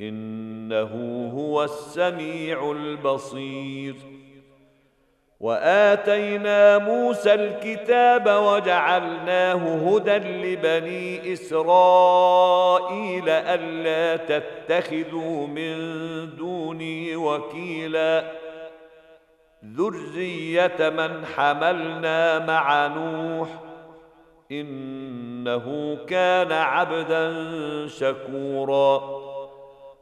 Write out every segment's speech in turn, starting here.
إنه هو السميع البصير. وآتينا موسى الكتاب وجعلناه هدى لبني إسرائيل ألا تتخذوا من دوني وكيلا. ذرية من حملنا مع نوح. إنه كان عبدا شكورا.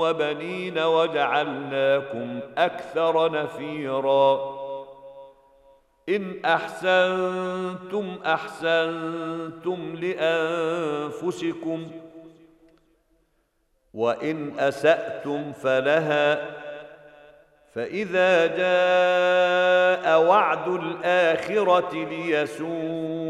وبنين وجعلناكم أكثر نفيرا. إن أحسنتم أحسنتم لأنفسكم وإن أسأتم فلها. فإذا جاء وعد الآخرة ليسوءوا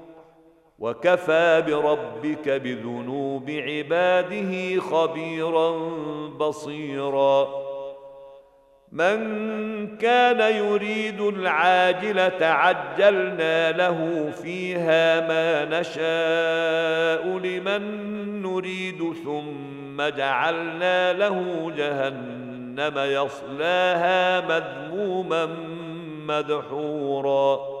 وكفى بربك بذنوب عباده خبيرا بصيرا. من كان يريد العاجلة عجلنا له فيها ما نشاء لمن نريد ثم جعلنا له جهنم يصلاها مذموما مدحورا.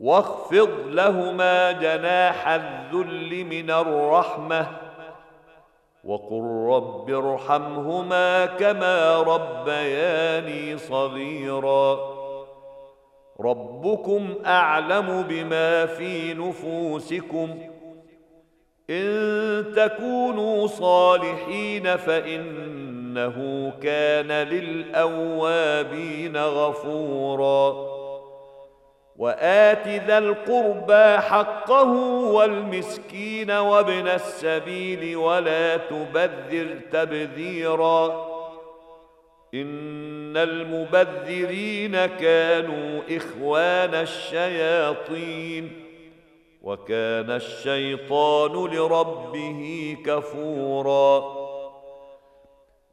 واخفض لهما جناح الذل من الرحمة وقل رب ارحمهما كما ربياني صغيرا. ربكم أعلم بما في نفوسكم. إن تكونوا صالحين فإنه كان للأوابين غفورا. وآت ذا القربى حقه والمسكين وابن السبيل ولا تبذر تبذيرا إن المبذرين كانوا إخوان الشياطين وكان الشيطان لربه كفورا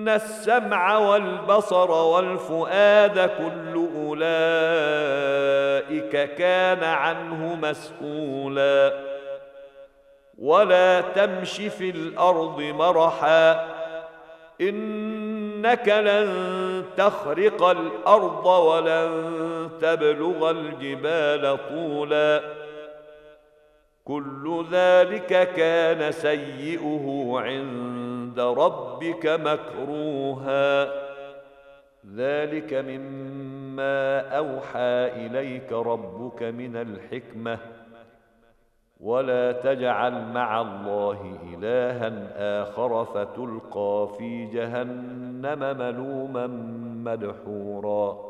ان السمع والبصر والفؤاد كل اولئك كان عنه مسؤولا ولا تمش في الأرض مرحا انك لن تخرق الأرض ولن تبلغ الجبال طولا كل ذلك كان سيئه عند ربك مكروها. ذلك مما أوحى إليك ربك من الحكمة. ولا تجعل مع الله إلها آخر فتلقى في جهنم ملوما مدحورا.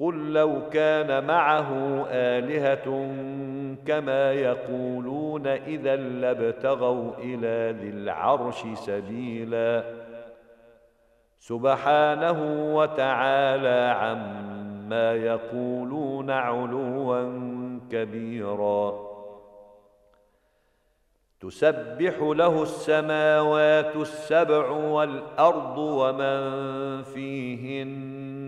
قل لو كان معه آلهة كما يقولون إذا لابتغوا إلى ذي العرش سبيلا. سبحانه وتعالى عما يقولون علوا كبيرا. تسبح له السماوات السبع والأرض ومن فيهن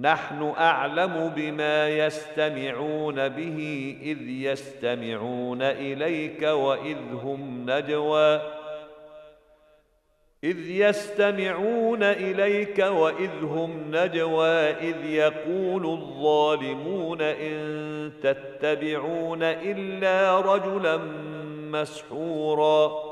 نحن أعلم بما يستمعون به إذ يستمعون إليك وإذ هم نجوى. إذ يستمعون إليك وإذ هم نجوى. إذ يقول الظالمون إن تتبعون إلا رجلا مسحورا.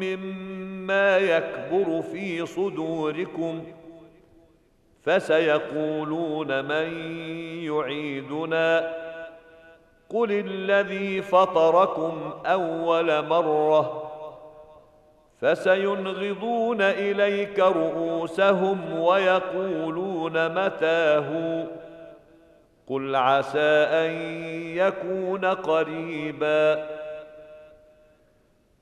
مما يكبر في صدوركم فسيقولون من يعيدنا قل الذي فطركم أول مرة فسينغضون إليك رؤوسهم ويقولون متاه قل عسى أن يكون قريبا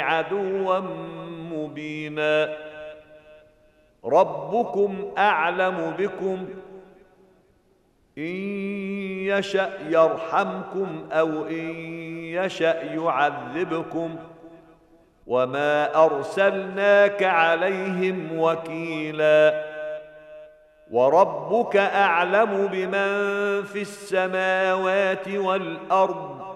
عدوا مبينا. ربكم أعلم بكم. إن يشأ يرحمكم أو إن يشأ يعذبكم. وما أرسلناك عليهم وكيلا. وربك أعلم بمن في السماوات والأرض.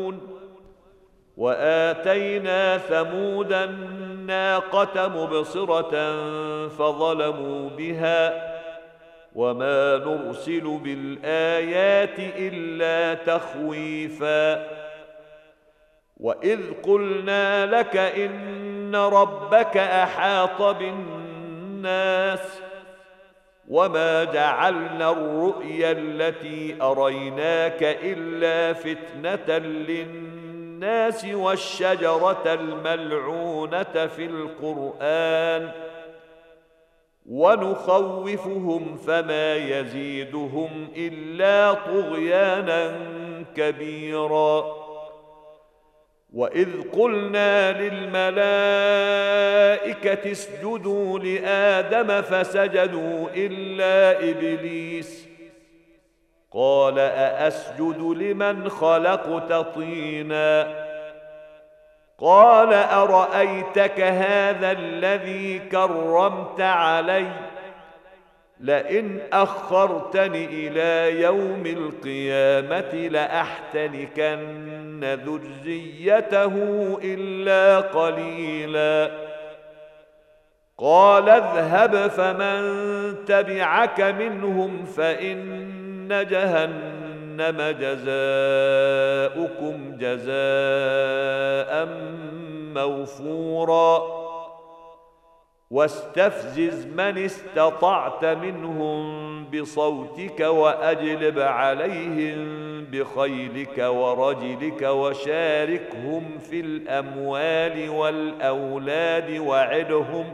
وآتينا ثمود الناقة مبصرة فظلموا بها وما نرسل بالآيات إلا تخويفا وإذ قلنا لك إن ربك أحاط بالناس وما جعلنا الرؤيا التي أريناك إلا فتنة للناس والشجرة الملعونة في القرآن ونخوفهم فما يزيدهم إلا طغيانا كبيرا وإذ قلنا للملائكة اسجدوا لآدم فسجدوا إلا إبليس قال أأسجد لمن خلقت طينا قال أرأيتك هذا الذي كرمت عليّ لئن أخرتني إلى يوم القيامة لاحتنكن ذريته إلا قليلا قال اذهب فمن تبعك منهم فإن جهنم جزاؤكم جزاء موفورا. واستفزز من استطعت منهم بصوتك وأجلب عليهم بخيلك ورجلك وشاركهم في الأموال والأولاد وعدهم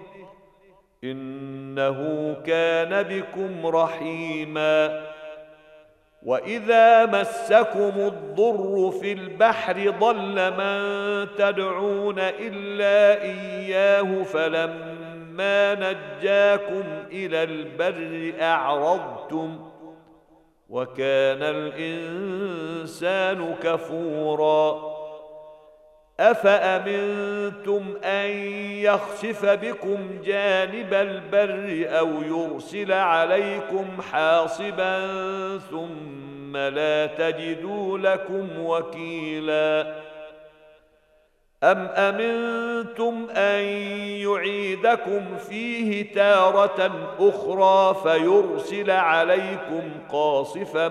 إنه كان بكم رحيما وإذا مسكم الضر في البحر ضل من تدعون إلا إياه فلما ما نجاكم إلى البر أعرضتم وكان الإنسان كفورا أفأمنتم أن يخسف بكم جانب البر أو يرسل عليكم حاصبا ثم لا تجدوا لكم وكيلا أم أمنتم أن يعيدكم فيه تارة أخرى فيرسل عليكم قاصفا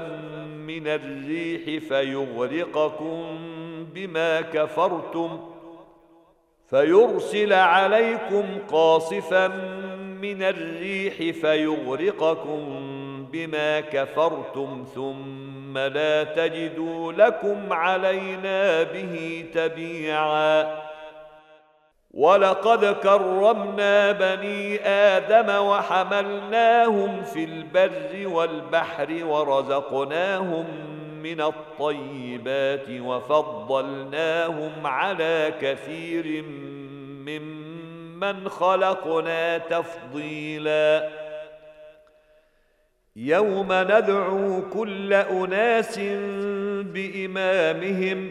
من الريح فيغرقكم بما كفرتم فيرسل عليكم قاصفا من الريح فيغرقكم بما كفرتم ثم لا تجدوا لكم علينا به تبيعا. ولقد كرمنا بني آدم وحملناهم في البر والبحر ورزقناهم من الطيبات وفضلناهم على كثير ممن خلقنا تفضيلا. يوم ندعو كل أناس بإمامهم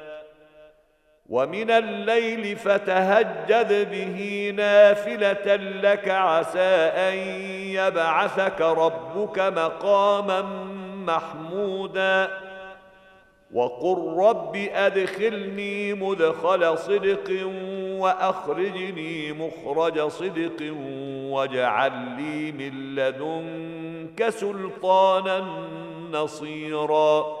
ومن الليل فتهجد به نافلة لك عسى أن يبعثك ربك مقاما محمودا. وقل رب أدخلني مدخل صدق وأخرجني مخرج صدق واجعل لي من لدنك سلطانا نصيرا.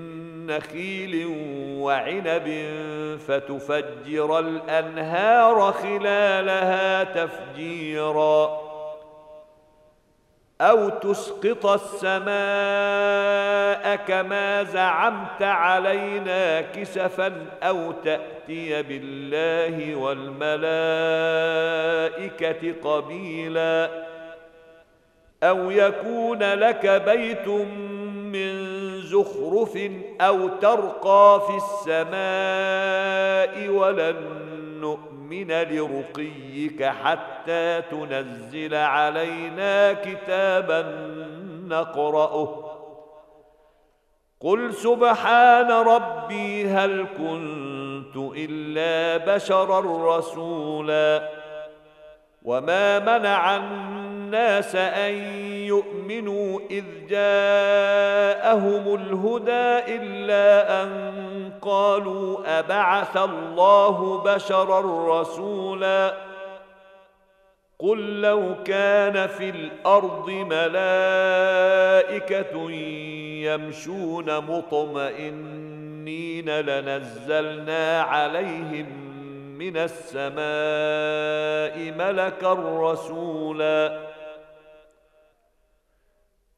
نخيل وعنب فتفجر الأنهار خلالها تفجيرا أو تسقط السماء كما زعمت علينا كسفا أو تأتي بالله والملائكة قبيلا أو يكون لك بيت من زخرف أو ترقى في السماء ولن نؤمن لرقيك حتى تنزل علينا كتابا نقرأه. قل سبحان ربي هل كنت إلا بشرا رسولا. وما منع الناس أن يؤمنوا إذ جاءهم الهدى إلا أن قالوا أبعث الله بشرا رسولا قل لو كان في الأرض ملائكة يمشون مطمئنين لنزلنا عليهم من السماء ملكا رسولا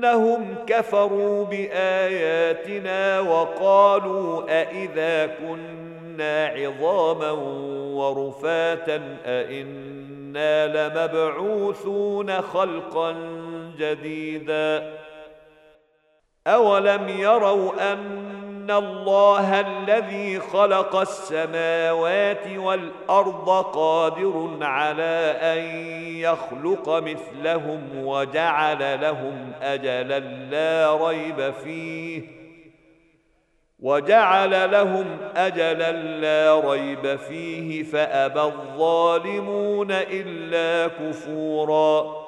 بانهم كفروا بآياتنا وقالوا أإذا كنا عظاما ورفاتا أإنا لمبعوثون خلقا جديدا. أولم يروا أن أن الله الذي خلق السماوات والأرض قادر على أن يخلق مثلهم وجعل لهم أجلا لا ريب فيه وجعل لهم أجلا لا ريب فيه فأبى الظالمون إلا كفورا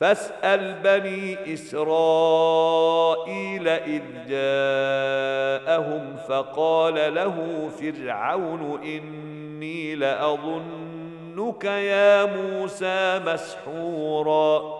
فاسأل بني إسرائيل إذ جاءهم فقال له فرعون إني لأظنك يا موسى مسحورا.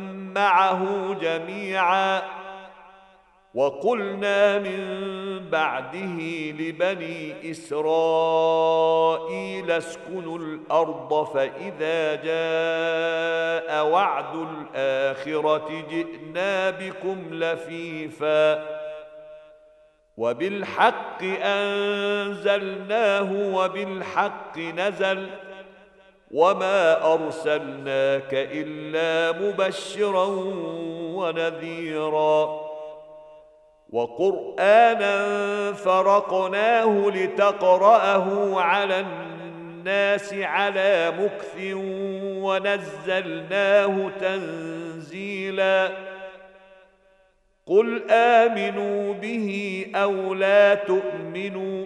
معه جميعا. وقلنا من بعده لبني إسرائيل اسكنوا الأرض فإذا جاء وعد الآخرة جئنا بكم لفيفا. وبالحق أنزلناه وبالحق نزل. وما ارسلناك الا مبشرا ونذيرا وقرانا فرقناه لتقراه على الناس على مكث ونزلناه تنزيلا قل امنوا به أو لا تؤمنوا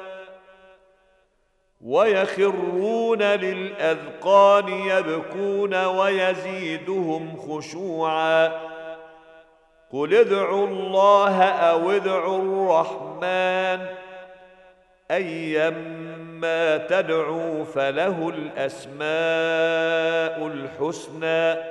ويخرون للأذقان يبكون ويزيدهم خشوعا. قل ادعوا الله أو ادعوا الرحمن. ايما تدعوا فله الأسماء الحسنى.